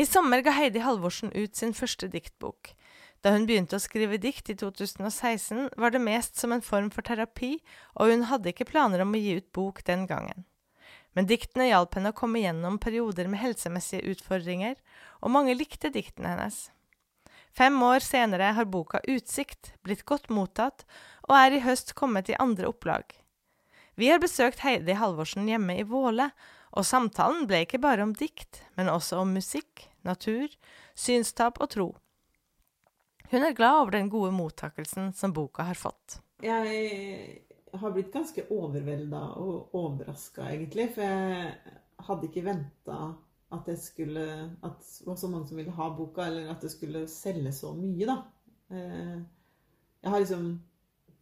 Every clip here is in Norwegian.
I sommer ga Heidi Halvorsen ut sin første diktbok. Da hun begynte å skrive dikt i 2016, var det mest som en form for terapi, og hun hadde ikke planer om å gi ut bok den gangen. Men diktene hjalp henne å komme gjennom perioder med helsemessige utfordringer, og mange likte diktene hennes. Fem år senere har boka Utsikt blitt godt mottatt, og er i høst kommet i andre opplag. Vi har besøkt Heidi Halvorsen hjemme i Våle, og samtalen ble ikke bare om dikt, men også om musikk, natur, synstap og tro. Hun er glad over den gode mottakelsen som boka har fått. Jeg har blitt ganske overvelda og overraska, egentlig. For jeg hadde ikke venta at det var så mange som ville ha boka, eller at det skulle selge så mye, da. Eh, jeg har liksom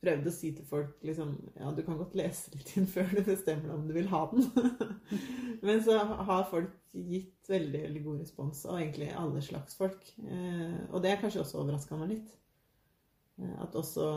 prøvd å si til folk liksom Ja, du kan godt lese litt inn før du bestemmer om du vil ha den. Men så har folk gitt veldig, veldig god respons, og egentlig alle slags folk. Eh, og det har kanskje også overraska meg litt. Eh, at også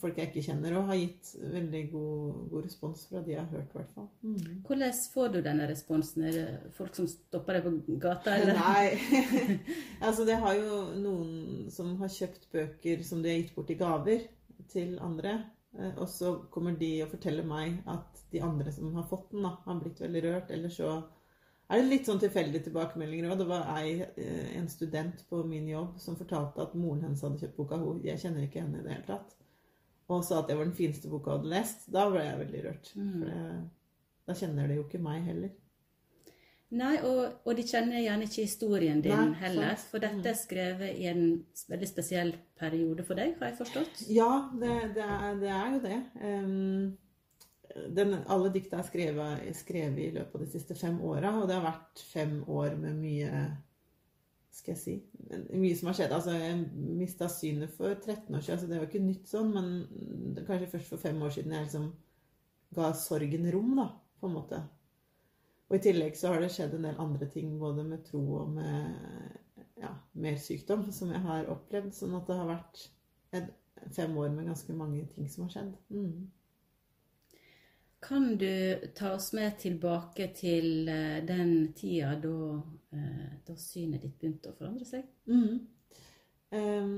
folk jeg ikke kjenner, og har gitt veldig god, god respons fra de jeg har hørt, i hvert fall. Mm. Hvordan får du denne responsen? Er det folk som stopper deg på gata? Eller? Nei. altså, det har jo noen som har kjøpt bøker som de har gitt bort i gaver til andre. Eh, og så kommer de og forteller meg at de andre som har fått den, da, har blitt veldig rørt. Eller så er det litt sånn tilfeldige tilbakemeldinger òg. Det var ei, eh, en student på min jobb som fortalte at moren hennes hadde kjøpt boka. Jeg kjenner ikke henne i det hele tatt. Og sa at det var den fineste boka hun hadde lest. Da ble jeg veldig rørt. Mm. For det, da kjenner de jo ikke meg heller. Nei, og, og, de kjenner gjerne ikke historien din Nei, heller. For dette er skrevet i en veldig spesiell periode for deg, har jeg forstått? Ja, det, det, er, det er jo det. Um, den, alle dikta er skrevet, skrevet i løpet av de siste fem åra, og det har vært fem år med mye skal jeg si, mye som har skjedd. Altså, jeg mista synet for 13 år siden, så det var ikke nytt sånn, men kanskje først for fem år siden jeg liksom ga sorgen rom, da, på en måte. Og i tillegg så har det skjedd en del andre ting, både med tro og med ja, mer sykdom, som jeg har opplevd. Sånn at det har vært en, fem år med ganske mange ting som har skjedd. Mm. Kan du ta oss med tilbake til eh, den tida da, eh, da synet ditt begynte å forandre seg? Mm. Em,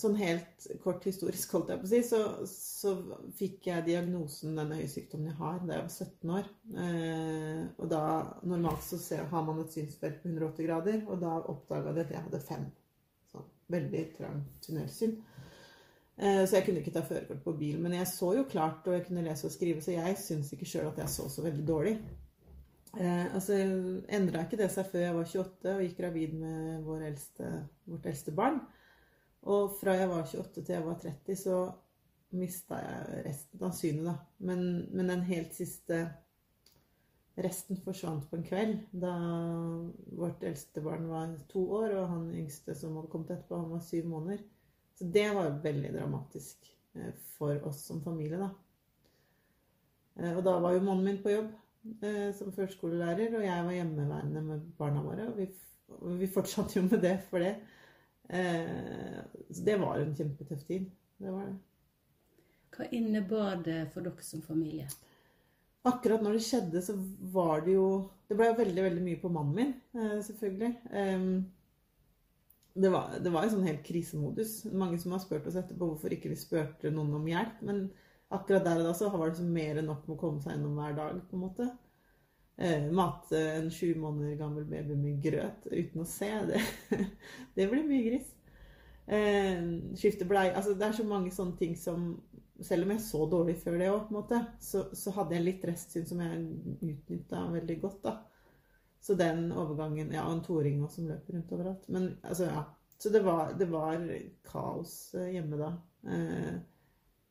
sånn helt kort historisk, holdt jeg på å si, så, så fikk jeg diagnosen denne øyesykdommen jeg har, da jeg var 17 år. Eh, og da, normalt så ser, har man et synsfelt på 180 grader, og da oppdaga jeg at jeg hadde fem. Sånn veldig trangt tunnelsyn. Eh, så jeg kunne ikke ta førerkort på bil. Men jeg så jo klart, og jeg kunne lese og skrive, så jeg syns ikke sjøl at jeg så så veldig dårlig. Eh, altså, Endra ikke det seg før jeg var 28 og gikk gravid med vår eldste, vårt eldste barn. Og fra jeg var 28 til jeg var 30, så mista jeg resten av synet, da. Men, men den helt siste resten forsvant på en kveld da vårt eldste barn var to år, og han yngste som hadde kommet etterpå, han var syv måneder. Så det var veldig dramatisk eh, for oss som familie, da. Eh, Og da var jo mannen min på jobb eh, som førskolelærer, og jeg var hjemmeværende med barna våre. Og vi, vi fortsatte jo med det for det. Eh, Så det var en kjempetøff tid. Det var det. Hva innebar det for dere som familie? Akkurat når det skjedde, så var det jo Det ble veldig, veldig mye på mannen min, eh, selvfølgelig. Em, det var, det var jo sånn helt krisemodus. Mange som har spurt oss etterpå hvorfor ikke vi spurte noen om hjelp. Men akkurat der og da så var det så mer enn nok med å komme seg gjennom hver dag, på en måte. Eh, mate en sju måneder gammel baby med grøt uten å se, det, det blir mye gris. Eh, skifte blei Altså, det er så mange sånne ting som Selv om jeg så dårlig før det òg, på en måte, så, så hadde jeg litt restsyn som jeg utnytta veldig godt, da. Så den overgangen Ja, og en toåring òg som løper rundt overalt. Men altså, ja. Så det var, det var kaos eh, hjemme da.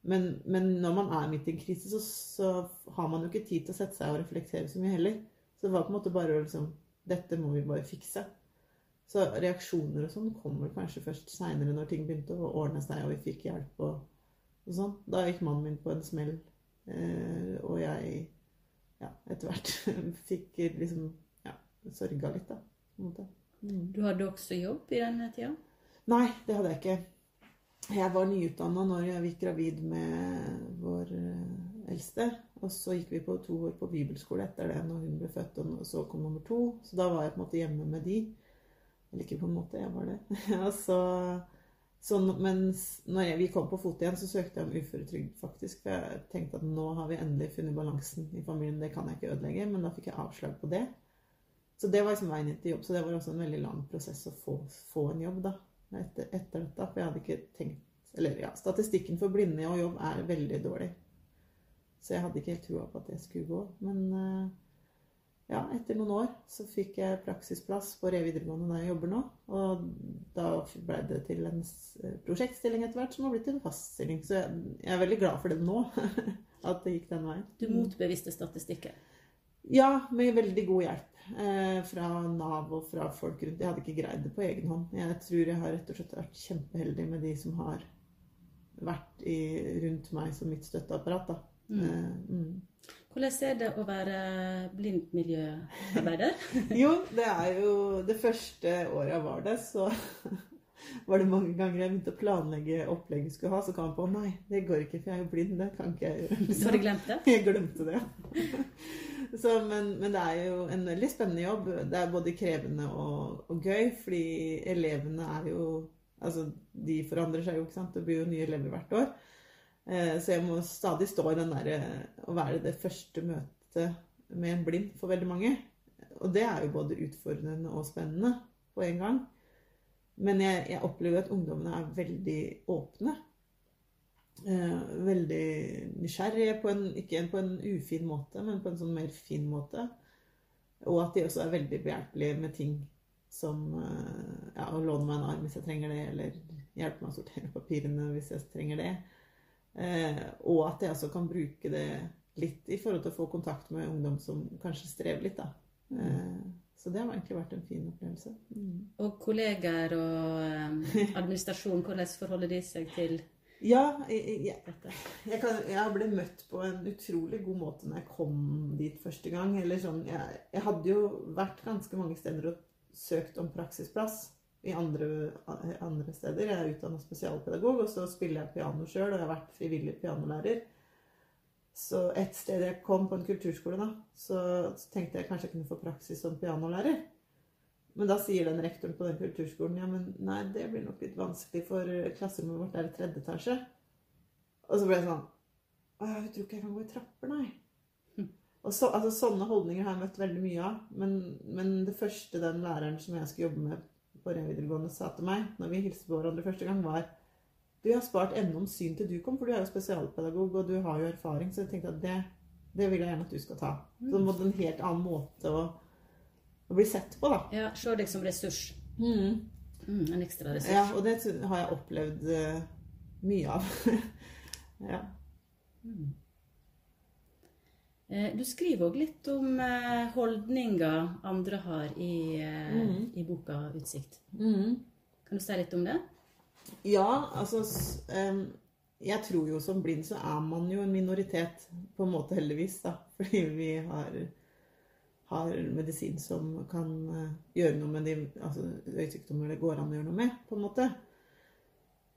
Men, men når man er midt i en krise, så, så har man jo ikke tid til å sette seg og reflektere så mye heller. Så det var på en måte bare liksom Dette må vi bare fikse. Så reaksjoner og sånn kommer kanskje først seinere, når ting begynte å ordne seg, og vi fikk hjelp og, og sånn. Da gikk mannen min på en smell, eh, og jeg ja, etter hvert fikk liksom ja, sørga litt, da. Mm. Du hadde også jobb i denne tida? Nei, det hadde jeg ikke. Jeg var nyutdanna når jeg gikk gravid med vår eh, eldste. Og så gikk vi på to år på bibelskole etter det når hun ble født, og så kom nummer to. Så da var jeg på en måte hjemme med de. Eller ikke på en måte, jeg var det. og så, så, men når jeg, vi kom på fot igjen, så søkte jeg om uføretrygd, faktisk. For jeg tenkte at nå har vi endelig funnet balansen i familien. Det kan jeg ikke ødelegge. Men da fikk jeg avslag på det. Så det var liksom veien inn til jobb. Så det var også en veldig lang prosess å få, få en jobb da, etter, etter dette. For jeg hadde ikke tenkt Eller ja, statistikken for blinde og jobb er veldig dårlig. Så jeg hadde ikke helt trua på at det skulle gå. Men eh, ja, etter noen år så fikk jeg praksisplass på Re videregående der jeg jobber nå. Og da ble det til en prosjektstilling etter hvert som har blitt en faststilling. Så jeg, jeg er veldig glad for det nå. at det gikk den veien. Du motbeviste statistikken? Ja, med veldig god hjelp. Eh, fra Nav og fra folk rundt. Jeg hadde ikke greid det på egen hånd. Jeg tror jeg har rett og slett vært kjempeheldig med de som har vært i, rundt meg som mitt støtteapparat. da. Mm. Eh, mm. Hvordan er det å være blindmiljøarbeider? jo, det er jo Det første året jeg var der, så var det mange ganger jeg begynte å planlegge opplegget vi skulle ha. Så kom jeg på nei, det går ikke, for jeg er jo blind. Det kan ikke jeg gjøre. Så du glemt det? Jeg glemte det, ja. Så, men, men, det er jo en veldig spennende jobb. Det er både krevende og, og gøy, fordi elevene er jo Altså, de forandrer seg jo, ikke sant. Det blir jo nye elever hvert år. Eh, så jeg må stadig stå i den derre å være det første møtet med en blind for veldig mange. Og det er jo både utfordrende og spennende på en gang. Men jeg, jeg opplever at ungdommene er veldig åpne. Eh, veldig nysgjerrige, på en, ikke på en ufin måte, men på en sånn mer fin måte. Og at de også er veldig behjelpelige med ting som eh, ja, å låne meg en arm hvis jeg trenger det, eller hjelpe meg å sortere papirene hvis jeg trenger det. Eh, og at jeg også kan bruke det litt i forhold til å få kontakt med ungdom som kanskje strever litt. da. Eh, så det har egentlig vært en fin opplevelse. Mm. Og kollegaer og administrasjon, hvordan forholder de seg til ja, jeg, jeg, jeg, kan, jeg, ble møtt på en utrolig god måte når jeg kom dit første gang. Sånn, jeg, hadde jo vært ganske mange steder og søkt om praksisplass i andre, andre steder. Jeg er utdanna spesialpedagog, og så spiller jeg piano sjøl, og jeg har vært frivillig pianolærer. Så et sted jeg kom på en kulturskole, da, så, tenkte jeg kanskje jeg kunne få praksis som pianolærer. Men da sier den rektoren på den kulturskolen ja, men nei, det blir nok litt vanskelig, for klasserommet vårt er i tredje etasje. Og så ble jeg sånn Å, jeg tror ikke jeg kan gå i trapper, nei. Hm. Og så, altså, Sånne holdninger har jeg møtt veldig mye av. Men, men det første den læreren som jeg skulle jobbe med på Re videregående sa til meg når vi hilste på hverandre første gang, var Du har spart enda om syn til du kom, for du er jo spesialpedagog, og du har jo erfaring. Så jeg tenkte at det, det vil jeg gjerne at du skal ta. Så det måtte en helt annen måte å, å bli sett på, da. Ja, Se deg som ressurs. Mm. Mm, en ekstra ressurs. Ja, og det har jeg opplevd uh, mye av. ja. Mm. Eh, du skriver òg litt om eh, holdninger andre har i, mm. i boka 'Utsikt'. Mm. Kan du si litt om det? Ja, altså Jeg tror jo som blind så er man jo en minoritet, på en måte heldigvis, da. Fordi vi har, har medisin som kan gjøre noe med de altså, øyesykdommer det går an å gjøre noe med, på en måte.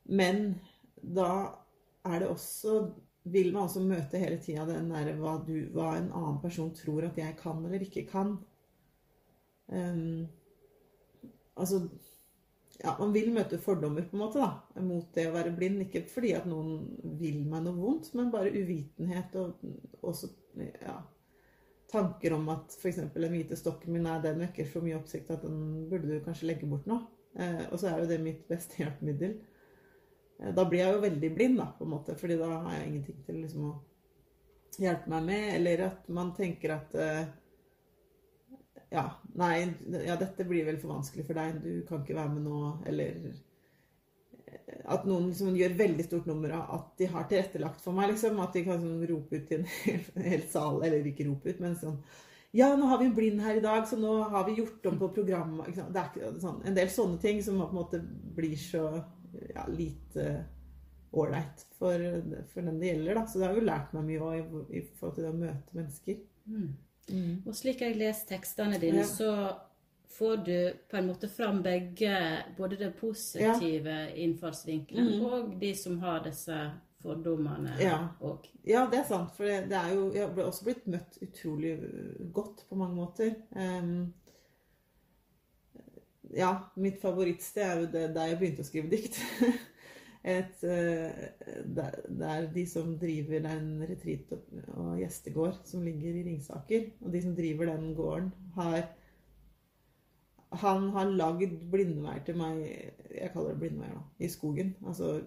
Men da er det også vil man også møte hele tida den derre hva, hva, en annen person tror at jeg kan eller ikke kan. Um, altså Ja, man vil møte fordommer, på en måte, da, mot det å være blind. Ikke fordi at noen vil meg noe vondt, men bare uvitenhet og også ja, tanker om at f.eks. den hvite stokken min er den vekker for mye oppsikt at den burde du kanskje legge bort nå. Eh, og så er jo det mitt beste hjelpemiddel. Eh, da blir jeg jo veldig blind, da, på en måte, fordi da har jeg ingenting til liksom, å hjelpe meg med. Eller at man tenker at eh, Ja, nei, ja, dette blir vel for vanskelig for deg. Du kan ikke være med nå. Eller at noen liksom gjør veldig stort nummer av at de har tilrettelagt for meg. liksom, At de kan sånn, rope ut til en hel, hel, sal, eller ikke rope ut, men sånn Ja, nå har vi en blind her i dag, så nå har vi gjort om på programmet. Det er ikke sånn, En del sånne ting som på en måte blir så ja, lite ålreit for, for, den det gjelder. Da. Så det har jo lært meg mye i, i forhold til det å møte mennesker. Mm. Mm. Og slik jeg leser tekstene dine, ja. så får du på en måte fram begge, både den positive ja. innfallsvinkelen mm. og de som har disse fordommene Ja. og Ja, det er sant. For det, det er jo Jeg ble også blitt møtt utrolig godt på mange måter. Um, ja, mitt favorittsted er jo det der jeg begynte å skrive dikt. Et, eh, det det er de som driver den retreat- og gjestegård som ligger i Ringsaker. Og de som driver den gården, har Han har lagd blindveier til meg Jeg kaller det blindveier, da. I skogen. Altså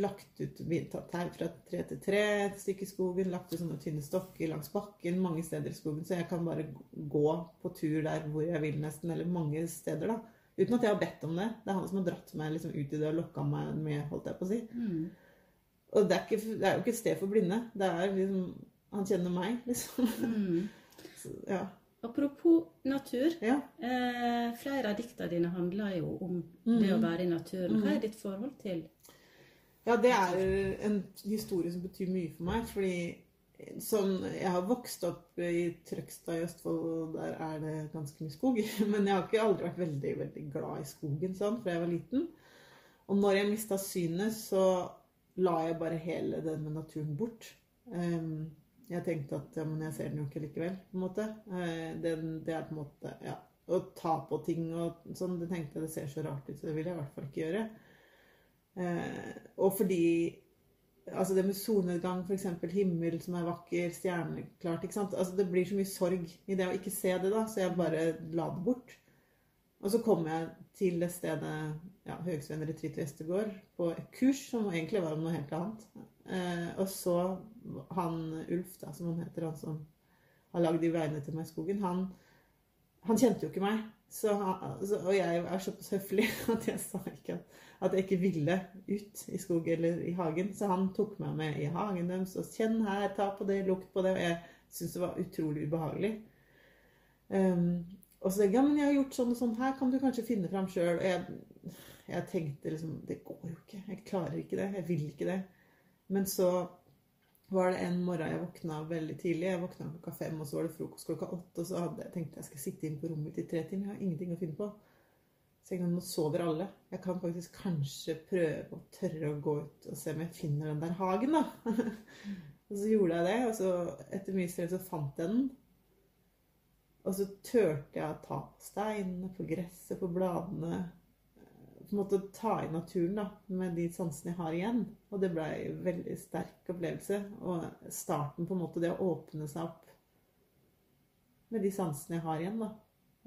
lagt ut tatt her fra tre til tre et stykke i skogen. Lagt ut sånne tynne stokker langs bakken mange steder i skogen. Så jeg kan bare gå på tur der hvor jeg vil, nesten. Eller mange steder, da. Uten at jeg har bedt om det. Det er han som har dratt meg liksom ut i det og lokka meg med, holdt jeg på å si. mm. Og det er, ikke, det er jo ikke et sted for blinde. Det er liksom Han kjenner meg, liksom. Mm. Så, ja. Apropos natur. ja. Eh, flere av diktene dine handler jo om mm. det å være i naturen. Hva er ditt forhold til Ja, det er en historie som betyr mye for meg. Fordi sånn, jeg har vokst opp i Trøgstad i Østfold, og der er det ganske mye skog. Men jeg har ikke aldri vært veldig veldig glad i skogen sånn fra jeg var liten. Og når jeg mista synet, så la jeg bare hele det med naturen bort. Em, jeg tenkte at ja, men jeg ser den jo ikke likevel, på en måte. Det, det er på en måte Ja. Å ta på ting og sånn, det tenkte jeg det ser så rart ut, så det vil jeg i hvert fall ikke gjøre. Eh, og fordi Altså det med solnedgang, f.eks. himmel som er vakker, stjerneklart ikke sant? Altså Det blir så mye sorg i det å ikke se det, da, så jeg bare la det bort. Og så kom jeg til det stedet ja, Høgsvenn Retreat Vestergård på et kurs som egentlig var om noe helt annet. Eh, og så han Ulf, da, som han heter, han som har lagd de veiene til meg i skogen, han, han kjente jo ikke meg. Så, så, og jeg er såpass høflig at jeg sa ikke at, jeg ikke ville ut i skog eller i hagen. Så han tok meg med i hagen deres og 'kjenn her, ta på det, lukt på det'. Og jeg syntes det var utrolig ubehagelig. Um, og så tenkte jeg ja, men jeg har gjort sånn og sånn, her kan du kanskje finne fram sjøl. Og jeg, jeg tenkte liksom det går jo ikke. Jeg klarer ikke det. Jeg vil ikke det. Men så var det en morgen jeg våkna veldig tidlig. Jeg våkna klokka fem, og så var det frokost klokka åtte. Og så hadde jeg tenkte jeg skal sitte inne på rommet mitt i tre timer. Jeg har ingenting å finne på. Så jeg tenkte nå sover alle. Jeg kan faktisk kanskje prøve å tørre å gå ut og se om jeg finner den der hagen, da. og så gjorde jeg det, og så etter mye strev så fant jeg den. Og så turte jeg å ta på steinene, på gresset, på bladene. På en måte ta i naturen da, med de sansene jeg har igjen. Og det ble en veldig sterk opplevelse. Og starten på en måte det å åpne seg opp med de sansene jeg har igjen. da.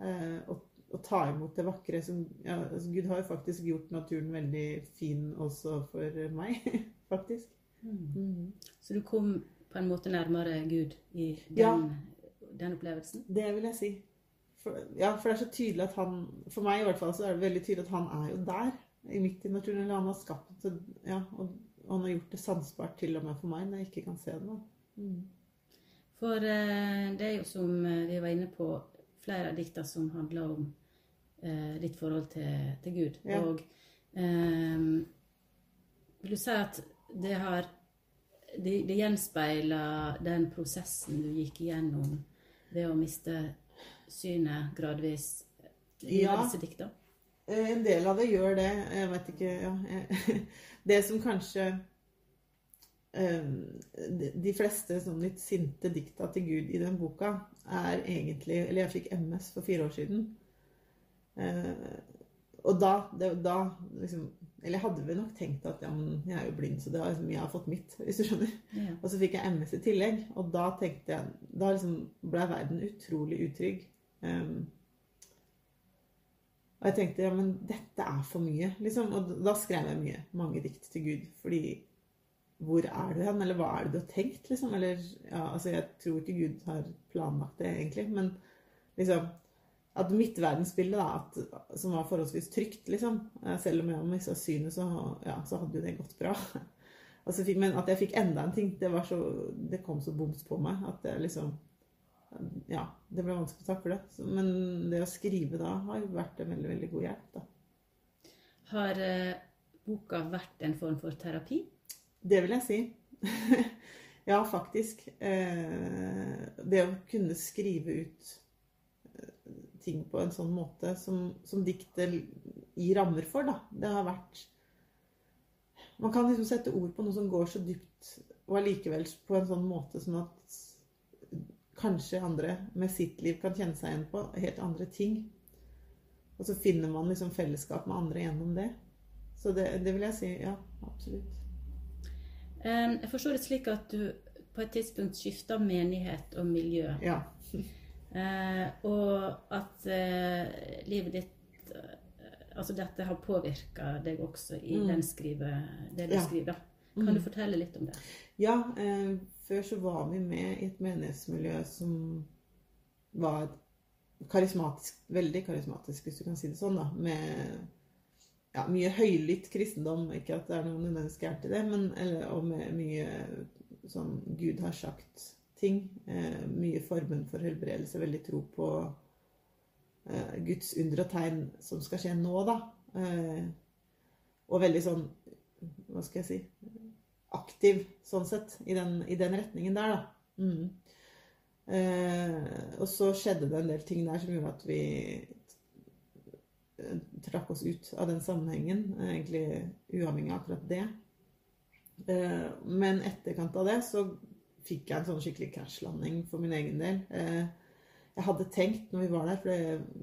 Eh, og, og ta imot det vakre. Som, ja, altså Gud har jo faktisk gjort naturen veldig fin også for meg, faktisk. Mm. Mm. Så du kom på en måte nærmere Gud i den, Ja. Den opplevelsen? Det vil jeg si. For, ja, for det er så tydelig at han For meg i hvert fall så er det veldig tydelig at han er jo der. I midt i naturen. Eller han har skapt det. Ja, og, og han har gjort det sansbart til og med for meg når jeg ikke kan se det. nå. Mm. For eh, det er jo som eh, vi var inne på, flere av dikta som handler om eh, ditt forhold til, til Gud. Ja. Og eh, vil du si at det har Det, det gjenspeiler den prosessen du gikk igjennom ved å miste synet gradvis i Ja. disse dikta? Eh, En del av det gjør det. Jeg vet ikke ja, Det som kanskje eh, de- De fleste sånn litt sinte dikta til Gud i den boka er egentlig Eller jeg fikk MS for fire år siden. Eh, og da, da liksom Eller jeg hadde vel nok tenkt at ja, men jeg er jo blind, så det har, liksom, jeg har fått mitt, hvis du skjønner. Ja. Og så fikk jeg MS i tillegg, og da tenkte jeg Da liksom ble verden utrolig utrygg. Um, og jeg tenkte ja, men dette er for mye, liksom. Og da skrev jeg mye. Mange dikt til Gud. Fordi hvor er du hen? Eller hva er det du har tenkt, liksom? Eller ja, altså jeg tror ikke Gud har planlagt det, egentlig. Men liksom At mitt verdensbilde, da, at, som var forholdsvis trygt, liksom eh, Selv om jeg mista synet, så, ja, så hadde jo det gått bra. Altså, men at jeg fikk enda en ting, det, var så, det kom så boms på meg at det liksom Ja, det ble vanskelig å takle. Men det å skrive da har jo vært en veldig, veldig god hjelp, da. Har eh, boka vært en form for terapi? Det vil jeg si. ja, faktisk. Eh, det å kunne skrive ut ting på en sånn måte som, som diktet gir rammer for, da. Det har vært Man kan liksom sette ord på noe som går så dypt, og allikevel på en sånn måte sånn at kanskje andre med sitt liv kan kjenne seg igjen på helt andre ting. Og så finner man liksom fellesskap med andre gjennom det. Så det, det vil jeg si. Ja, absolutt. Jeg forstår det slik at du på et tidspunkt skifta menighet og miljø. Ja. Eh, og at eh, livet ditt eh, Altså dette har påvirka deg også i Mm. den skrive, det du Ja. skriver. Kan Mm. du fortelle litt om det? Ja, eh, før så var vi med i et menighetsmiljø som var karismatisk, veldig karismatisk, hvis du kan si det sånn, da. Med ja, mye høylytt kristendom. Ikke at det er noe nødvendigvis gærent i det, men eller, og med mye sånn Gud har sagt-ting. Eh, mye forbund for helbredelse, veldig tro på eh, Guds under og tegn som skal skje nå, da. Eh, og veldig sånn Hva skal jeg si? aktiv sånn sett, i den, i den retningen der, da. Mm. Eh, og så skjedde det en del ting der som gjorde at vi trakk oss ut av den sammenhengen, egentlig uavhengig av akkurat det. Eh, men etterkant av det så fikk jeg en sånn skikkelig krasjlanding for min egen del. Eh, jeg hadde tenkt når vi var der, for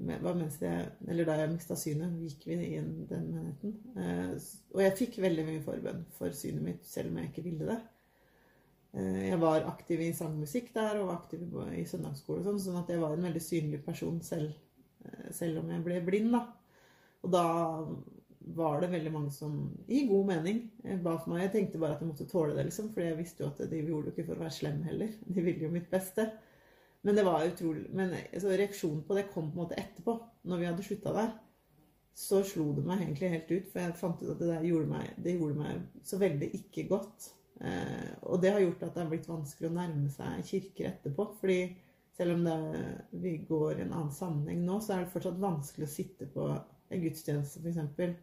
det var mens jeg, eller da jeg mista synet, gikk vi i den menigheten. Eh, og jeg fikk veldig mye forbønn for synet mitt, selv om jeg ikke ville det. Eh, jeg var aktiv i sangmusikk der, og var aktiv i- søndagsskole og sånn, sånn at jeg var en veldig synlig person selv, selv om jeg ble blind, da. Og da var det veldig mange som, i god mening, eh, ba for meg. Jeg tenkte bare at jeg måtte tåle det, liksom, for jeg visste jo at de gjorde det ikke for å være slem heller. De ville jo mitt beste. Men det var utrolig Men altså, reaksjonen på det kom på en måte etterpå. Når vi hadde slutta der, så slo det meg egentlig helt ut. For jeg fant ut at det der gjorde meg, det gjorde meg så veldig ikke godt. Eh, og det har gjort at det har blitt vanskelig å nærme seg kirker etterpå. fordi selv om det, vi går i en annen sammenheng nå, så er det fortsatt vanskelig å sitte på en gudstjeneste f.eks.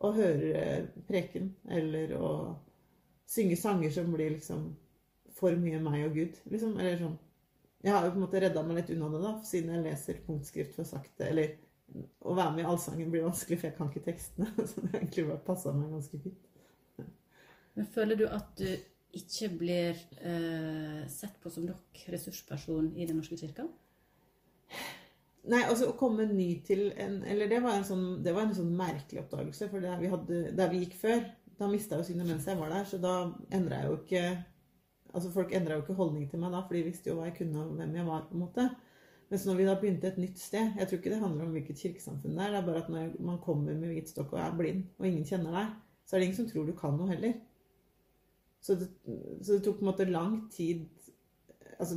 og høre preken, eller å synge sanger som blir liksom for mye meg og Gud. Liksom, eller sånn. Jeg har jo på en måte redda meg litt unna det, da, siden jeg leser punktskrift for sakte. Eller å være med i allsangen blir vanskelig, for jeg kan ikke tekstene. Så det egentlig bare passa meg ganske fint. Men føler du at du ikke blir eh, sett på som nok ressursperson i Den norske kirka? Nei, altså å komme ny til en Eller det var en sånn, var en sånn merkelig oppdagelse. For der vi, hadde, der vi gikk før, da mista jeg jo synet mens jeg var der. Så da endra jeg jo ikke Altså Folk endra jo ikke holdning til meg da, for de visste jo hva jeg kunne og hvem jeg var. på en måte. Mens når vi da begynte et nytt sted Jeg tror ikke det handler om hvilket kirkesamfunn det er. Det er bare at når man kommer med hvit stokk og er blind, og ingen kjenner deg, så er det ingen som tror du kan noe heller. Så det, så det tok på en måte lang tid Altså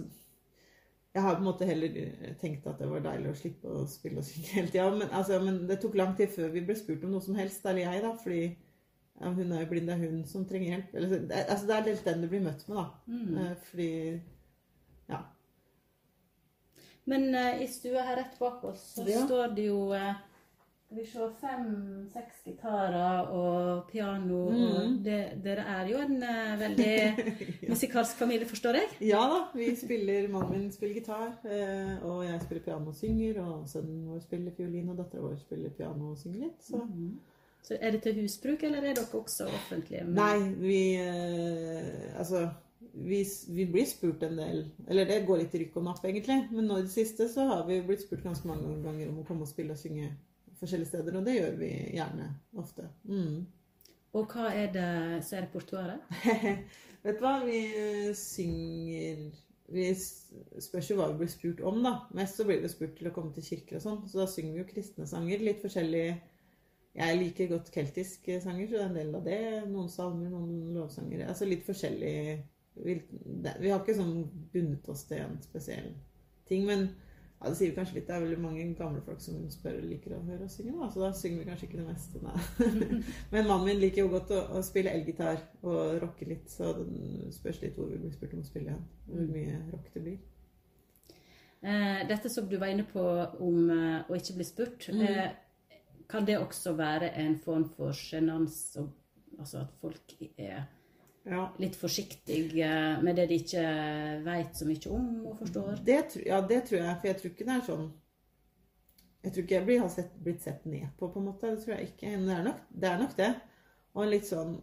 jeg har på en måte heller tenkt at det var deilig å slippe å spille og synge hele tida. Men, altså, men det tok lang tid før vi ble spurt om noe som helst, eller jeg, da. Fordi ja, hun er jo blind, det er hun som trenger hjelp. Eller, det, altså, det er litt den du blir møtt med, da. Mm. Eh, Fordi Ja. Men uh, i stua her rett bak oss så Ja. står det jo eh, Skal vi se Fem-seks gitarer og piano. Og Mm. det, dere er jo en uh, veldig musikalsk familie, forstår jeg? ja da, vi spiller Mannen min spiller gitar, eh, og jeg spiller piano og synger. Og sønnen vår spiller fiolin, og dattera vår spiller piano og synger litt. Så Mm. Så er det til husbruk, eller er dere også offentlige? Men... Nei, vi eh, Altså, vi, vi blir spurt en del Eller det går litt i rykk og napp, egentlig. Men nå i det siste så har vi blitt spurt ganske mange ganger om å komme og spille og synge forskjellige steder, og det gjør vi gjerne ofte. Mm. Og hva er det som er repertoaret? Vet du hva, vi eh, synger Vi spørs jo hva vi blir spurt om, da. Mest så blir vi spurt til å komme til kirker og sånn, så da synger vi jo kristne sanger. Litt forskjellig Jeg liker godt keltiske sanger, så det er en del av det. Noen salmer, noen lovsanger. Altså litt forskjellig Vi, vi har ikke sånn bundet oss til en spesiell ting, men ja, det sier vi kanskje litt. Det er veldig mange gamle folk som spør liker å høre oss synge, da, så da synger vi kanskje ikke det meste. Nei. Men mannen min liker jo godt å, å spille elgitar og rocke litt, så det spørs litt hvor vi blir spurt om å spille igjen. Hvor mye rock det blir. Eh, dette som du var inne på om eh, å ikke bli spurt, Mm. eh, kan det også være en form for sjenanse? Altså at folk er Ja, litt forsiktig med det de ikke veit så mye om og forstår? det, ja, det tror jeg, for jeg tror ikke det er sånn Jeg tror ikke jeg blir, har sett, blitt sett ned på, på en måte. Det tror jeg ikke. Det er nok det. Er nok det. Og en litt sånn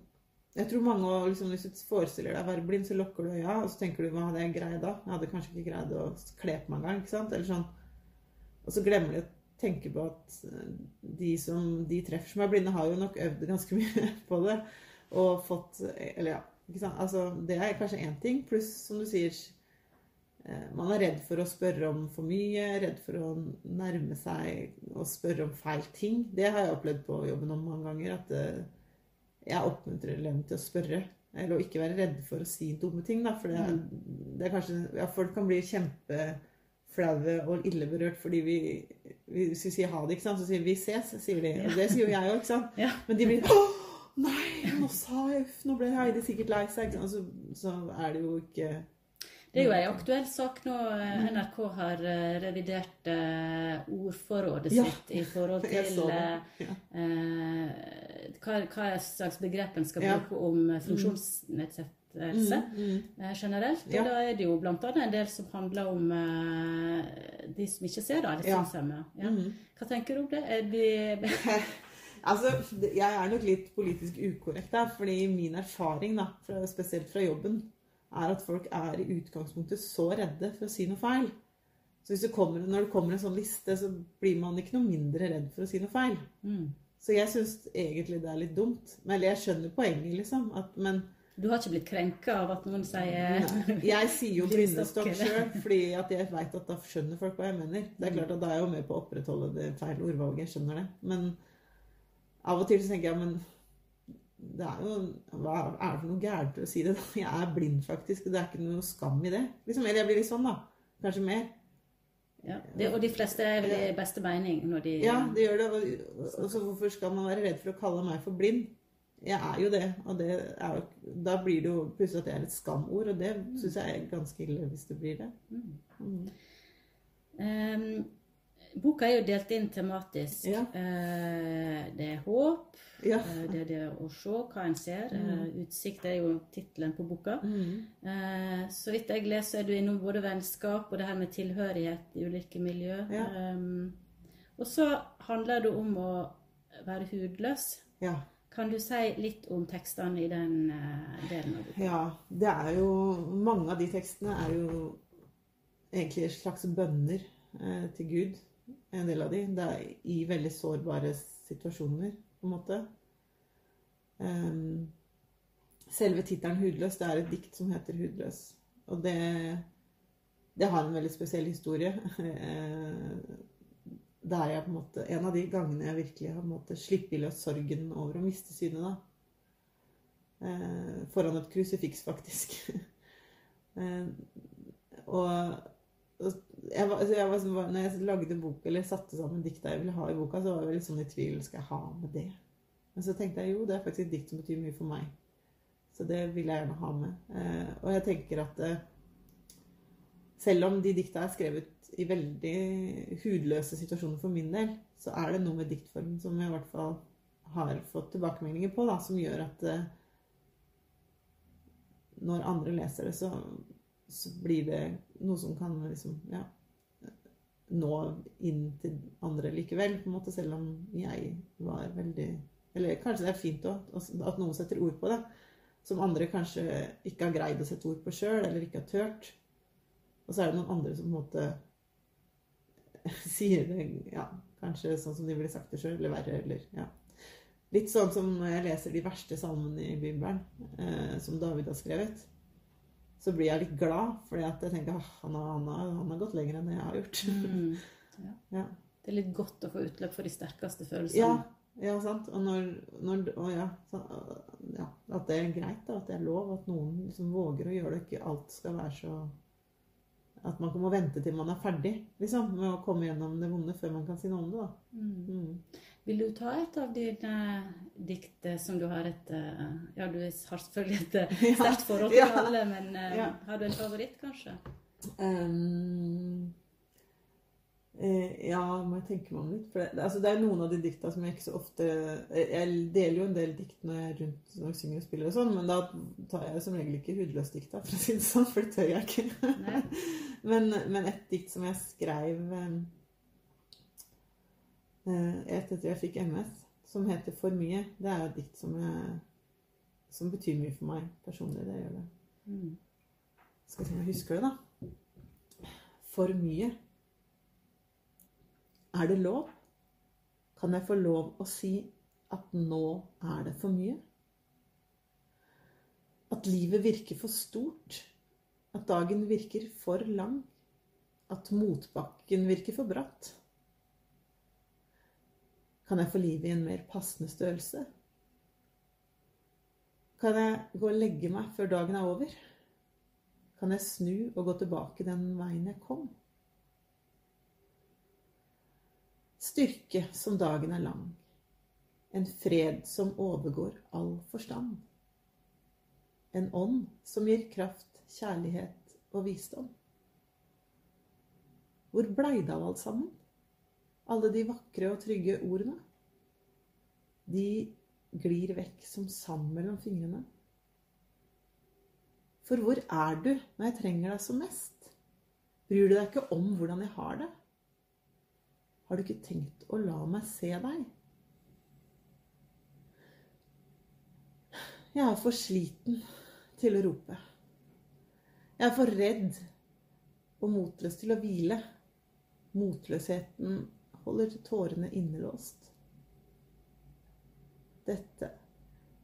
Jeg tror mange, liksom, Hvis du forestiller deg å være blind, så lukker du øya, og så tenker du hva hadde jeg greid da? Jeg hadde kanskje ikke greid å kle på meg engang. ikke sant? Eller sånn. Og så glemmer de å tenke på at eh, de som de treffer som er blinde, har jo nok øvd ganske mye på det. Og fått Eller ja. Ikke sant? Altså, det er kanskje én ting. Pluss, som du sier eh, man er redd for å spørre om for mye, redd for å nærme seg og spørre om feil ting. Det har jeg opplevd på jobben om mange ganger. At eh, jeg oppmuntrer elevene til å spørre. Eller å ikke være redde for å si dumme ting. Da, for det er, det er kanskje, ja, folk kan bli kjempeflaue og ille berørt fordi vi, vi, Hvis vi sier ha det, ikke sant? så sier vi ses'. sier de. Og det sier jo jeg òg. Ja. Men de blir 'Å, nei, nå sa jeg uff, nå ble Heidi sikkert lei seg'. Altså, så, er det jo ikke Det er jo ei aktuell sak nå. NRK har eh, revidert ordforrådet ordforrådet Ja. sitt i forhold til eh, Ja. eh, hva, hva slags begrep en skal Ja. bruke om eh, funksjonsnedsettelse Mm, eh, generelt. Og da er det jo annet en del som handler om eh, de som ikke ser, da, Ja. synshemmede. Mm. Hva tenker du om det? Er de, Altså, jeg er nok litt politisk ukorrekt der, fordi min erfaring, da, spesielt fra jobben, er at folk er i utgangspunktet så redde for å si noe feil. Så hvis det kommer, når det kommer en sånn liste, så blir man ikke noe mindre redd for å si noe feil. mm. Så jeg syns egentlig det er litt dumt. Men jeg skjønner poenget, liksom. At, men Du har ikke blitt krenka av at noen sier Nei, jeg sier jo Blindestokk, sjøl, fordi at jeg veit at da skjønner folk hva jeg mener. Det er klart at Da er jeg jo med på å opprettholde det feil ordvalget. Jeg skjønner det. Men av og til så tenker jeg men det er jo Hva er det for noe gærent å si det? da? Jeg er blind, faktisk. Det er ikke noe skam i det. Liksom, eller jeg blir litt sånn, da. Kanskje mer. ja. det, Og de fleste er vel i beste mening når de Ja, det gjør det. Og, og så hvorfor skal man være redd for å kalle meg for blind? Jeg er jo det. Og det er jo, da blir det jo plutselig at det er et skamord, og det syns jeg er ganske ille hvis det blir det. Mm. Ehm, boka er jo delt inn tematisk. Ja. Eh, det er håp, Ja. eh, det er det å se hva en ser. Eh, utsikt er jo tittelen på boka. Mm. Eh, så vidt jeg leser, er du innom både vennskap og det her med tilhørighet i ulike miljø. Ja. Og så handler det om å være hudløs. ja. Kan du si litt om tekstene i den delen av boka? Ja, det er jo Mange av de tekstene er jo egentlig slags bønner til Gud. En del av de. Det er i veldig sårbare situasjoner, på en måte. Ehm, selve tittelen 'Hudløs' det er et dikt som heter 'Hudløs'. Og det, det har en veldig spesiell historie. Eh, det er jeg på en måte En av de gangene jeg virkelig har på en måte sluppet løs sorgen over å miste synet. da. Eh, foran et krusifiks, faktisk. eh, og jeg var, altså jeg var, når jeg lagde bok, eller satte sammen dikta jeg ville ha i boka, så var jeg litt sånn i tvil skal jeg ha med det. Men så tenkte jeg jo, det er faktisk et dikt som betyr mye for meg. Så det vil jeg gjerne ha med. Eh, og jeg tenker at eh, selv om de dikta er skrevet i veldig hudløse situasjoner for min del, så er det noe med diktformen som jeg i hvert fall har fått tilbakemeldinger på, da, som gjør at eh, når andre leser det, så, så blir det noe som kan liksom, ja, nå inn til andre likevel, på en måte, selv om jeg var veldig Eller kanskje det er fint også, at noen setter ord på det, som andre kanskje ikke har greid å sette ord på sjøl, eller ikke har turt. Og så er det noen andre som på en måte sier det ja, kanskje sånn som de ville sagt det sjøl, eller verre, eller ja. Litt sånn som når jeg leser de verste salmene i Bibelen, eh, som David har skrevet. Så blir jeg litt glad, fordi at jeg tenker at han, har- han, han har gått lenger enn jeg har gjort. Mm. ja. Det er litt godt å få utløp for de sterkeste følelsene. Ja, ja, sant. Og når, når og ja, så, ja, At det er greit, da, at det er lov. At noen liksom våger å gjøre det. Ikke alt skal være så At man må vente til man er ferdig liksom, med å komme gjennom det vonde før man kan si noe om det. da. Mm. Mm. Vil du ta et av dine dikt eh, som du har et eh, Ja, du har selvfølgelig et eh, sterkt forhold til Ja. alle, men Ja. har du en favoritt, kanskje? Ehm, eh, ja, må jeg tenke meg om litt. For det, altså, det er noen av de dikta som jeg ikke så ofte Jeg deler jo en del dikt når jeg rundt når jeg synger og spiller og sånn, men da tar jeg som regel ikke hudløsdikta, for å si det sånn, for det tør jeg ikke. Men, men et dikt som jeg skrev eh, eh, etter jeg fikk MS, som heter 'For mye', det er et dikt som jeg som betyr mye for meg personlig. Det gjør det. Mm. Skal se om jeg husker det, da. For mye. Er det lov? Kan jeg få lov å si at nå er det for mye? At livet virker for stort? At dagen virker for lang? At motbakken virker for bratt? Kan jeg få livet i en mer passende størrelse? Kan jeg gå og legge meg før dagen er over? Kan jeg snu og gå tilbake den veien jeg kom? Styrke som dagen er lang. En fred som overgår all forstand. En ånd som gir kraft, kjærlighet og visdom. Hvor blei det av alt sammen? Alle de vakre og trygge ordene? De glir vekk som sand mellom fingrene. For hvor er du når jeg trenger deg som mest? Bryr du deg ikke om hvordan jeg har det? Har du ikke tenkt å la meg se deg? Jeg er for sliten til å rope. Jeg er for redd og motløs til å hvile. Motløsheten holder tårene innelåst. Dette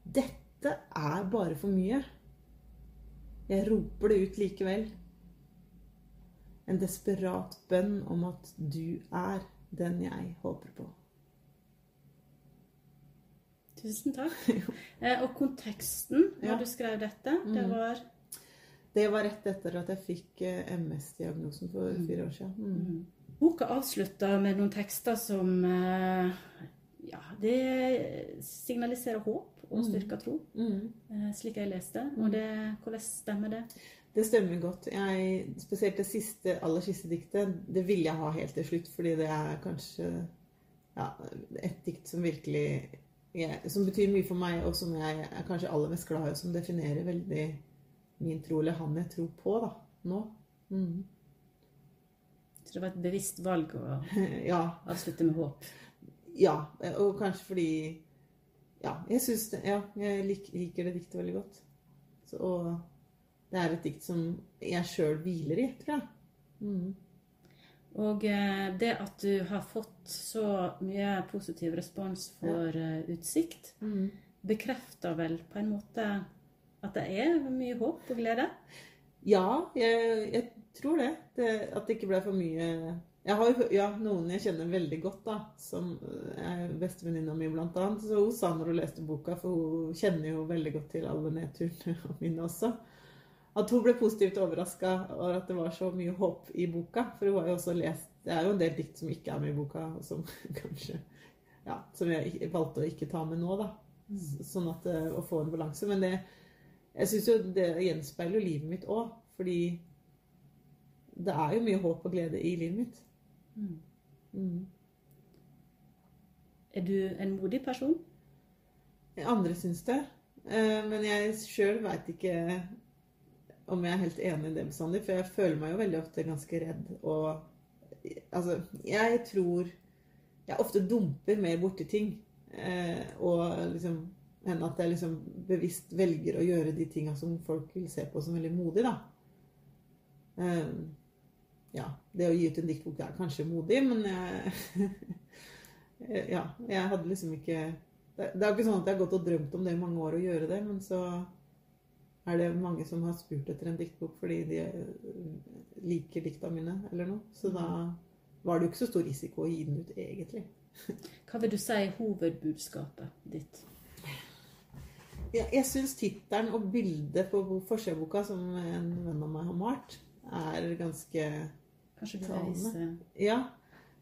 Dette er bare for mye. Jeg roper det ut likevel. En desperat bønn om at du er den jeg håper på. Tusen takk. Eh, og konteksten når Ja. du skrev dette, det Mhm. var Det var rett etter at jeg fikk eh, MS-diagnosen for Mm. fire år siden. Mm. Mm. Boka avslutter med noen tekster som eh, ja, det signaliserer håp og styrka styrker tro, Mm. eh, slik jeg leste. Og det, hvordan stemmer det? Det stemmer godt. Jeg, spesielt det siste, aller siste diktet, det vil jeg ha helt til slutt, fordi det er kanskje ja, et dikt som virkelig ja, Som betyr mye for meg, og som jeg er kanskje aller mest glad i, og som definerer veldig min tro, eller han jeg tror på, da. Nå. Mm. Så det var et bevisst valg å Ja. avslutte med håp. Ja. Og kanskje fordi Ja, jeg syns det Ja, jeg lik, liker det diktet veldig godt. Så, og det er et dikt som jeg sjøl hviler i, tror jeg. Mm. Og eh, det at du har fått så mye positiv respons for eh, Utsikt, Mm. bekrefter vel på en måte at det er mye håp og glede? Ja, jeg, jeg tror det. det. At det ikke ble for mye Jeg har jo ja, noen jeg kjenner veldig godt, da. Som er bestevenninna mi, blant annet. Så hun sa når hun leste boka, for hun kjenner jo veldig godt til alle nedturene mine også, at hun ble positivt overraska over at det var så mye håp i boka. For hun har jo også lest Det er jo en del dikt som ikke er med i boka, og som kanskje Ja, som jeg valgte å ikke ta med nå, da. Sånn at eh, Å få en balanse. Men det jeg syns jo det gjenspeiler livet mitt òg, fordi det er jo mye håp og glede i livet mitt. Mm. Mm. Er du en modig person? Andre syns det. Eh, Men jeg sjøl veit ikke om jeg er helt enig i det bestandig, for jeg føler meg jo veldig ofte ganske redd og Altså, jeg tror jeg ofte dumper mer borti ting. eh, Og liksom enn at jeg liksom bevisst velger å gjøre de tinga som folk vil se på som veldig modig, da. Eh, Ja, det å gi ut en diktbok er kanskje modig, men jeg Ja, jeg hadde liksom ikke det det er jo ikke sånn at jeg har gått og drømt om det i mange år å gjøre det, men så er det mange som har spurt etter en diktbok fordi de øh, liker dikta mine eller noe. Så da var det jo ikke så stor risiko å gi den ut, egentlig. Hva vil du si er hovedbudskapet ditt? Jeg, jeg syns tittelen og bildet på bo- boka, som en venn av meg har malt, er ganske Kanskje du Talende. reiser Ja.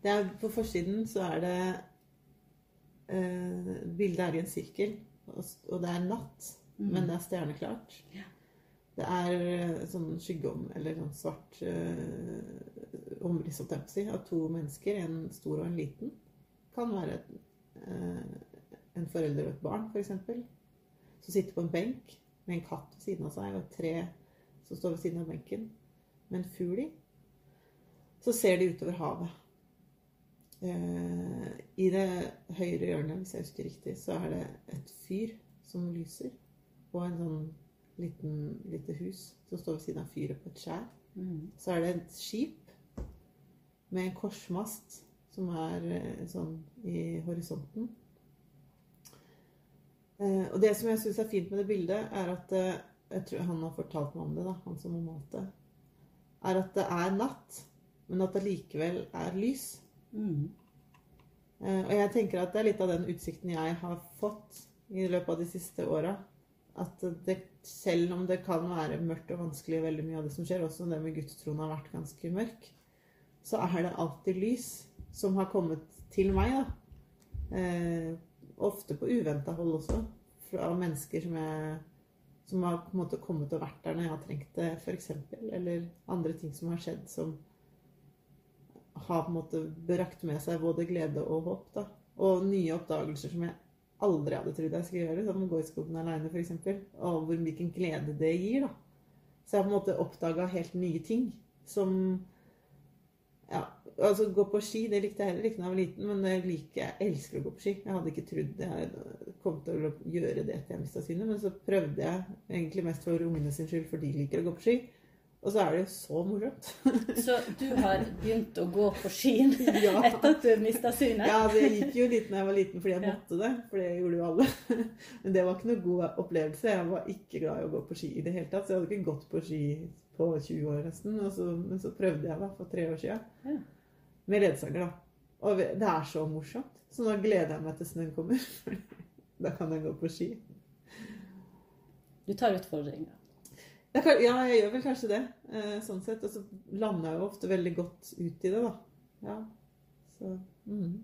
Det er, på forsiden så er det eh, Bildet er i en sirkel, og, og det er natt. Mm. Men det er stjerneklart. Ja. Det er eh, sånn skyggeom, eller sånn svart eh, omriss, holdt jeg på å si, av to mennesker, en stor og en liten. Kan være et, eh, en forelder og et barn, f.eks. Som sitter på en benk med en katt ved siden av seg, og et tre som står ved siden av benken, med en fugl i. Så ser de utover havet. Eh, I det høyre hjørnet, hvis jeg husker riktig, så er det et fyr som lyser. på en sånn liten, lite hus som står ved siden av fyret på et skjær. Mm. Så er det et skip med en korsmast som er eh, sånn i horisonten. Eh, og det som jeg syns er fint med det bildet, er at eh, Jeg tror han har fortalt meg om det, da, han som har malt det. Er at det er natt, men at det likevel er lys. Mm. Eh, og jeg tenker at det er litt av den utsikten jeg har fått i løpet av de siste åra. At det, selv om det kan være mørkt og vanskelig, veldig mye av det som skjer, også det med gudstroen har vært ganske mørk, så er det alltid lys som har kommet til meg, da. Eh, ofte på uventa hold også. Fra mennesker som, jeg, som har kommet og vært der når jeg har trengt det, f.eks. Eller andre ting som har skjedd som har på en måte brakt med seg både glede og håp. da. Og nye oppdagelser som jeg aldri hadde trodd jeg skulle gjøre, som å gå i skogen aleine f.eks. Og hvor, hvilken glede det gir. da. Så jeg har på en måte oppdaga helt nye ting som ja, altså Gå på ski det likte jeg heller ikke da jeg var liten, men jeg, liker, jeg elsker å gå på ski. Jeg hadde ikke trodd jeg kom til å gjøre det til jeg mista synet, men så prøvde jeg egentlig mest for ungene sin skyld, for de liker å gå på ski. Og så er det jo så morsomt. Så du har begynt å gå på skien Ja. etter at du mista synet? Ja, det gikk jo litt når jeg var liten fordi jeg Ja. måtte det. For det gjorde jo alle. Men det var ikke noe god opplevelse. Jeg var ikke glad i å gå på ski i det hele tatt. Så jeg hadde ikke gått på ski på 20 år nesten. Så, men så prøvde jeg da for tre år siden. Ja. Med ledsager, da. Og det er så morsomt. Så nå gleder jeg meg til snøen kommer. da kan jeg gå på ski. Du tar utfordringa. Kan, ja, jeg gjør vel kanskje det. Eh, sånn sett. Og så lander jeg jo ofte veldig godt ut i det, da. Ja. Så mm.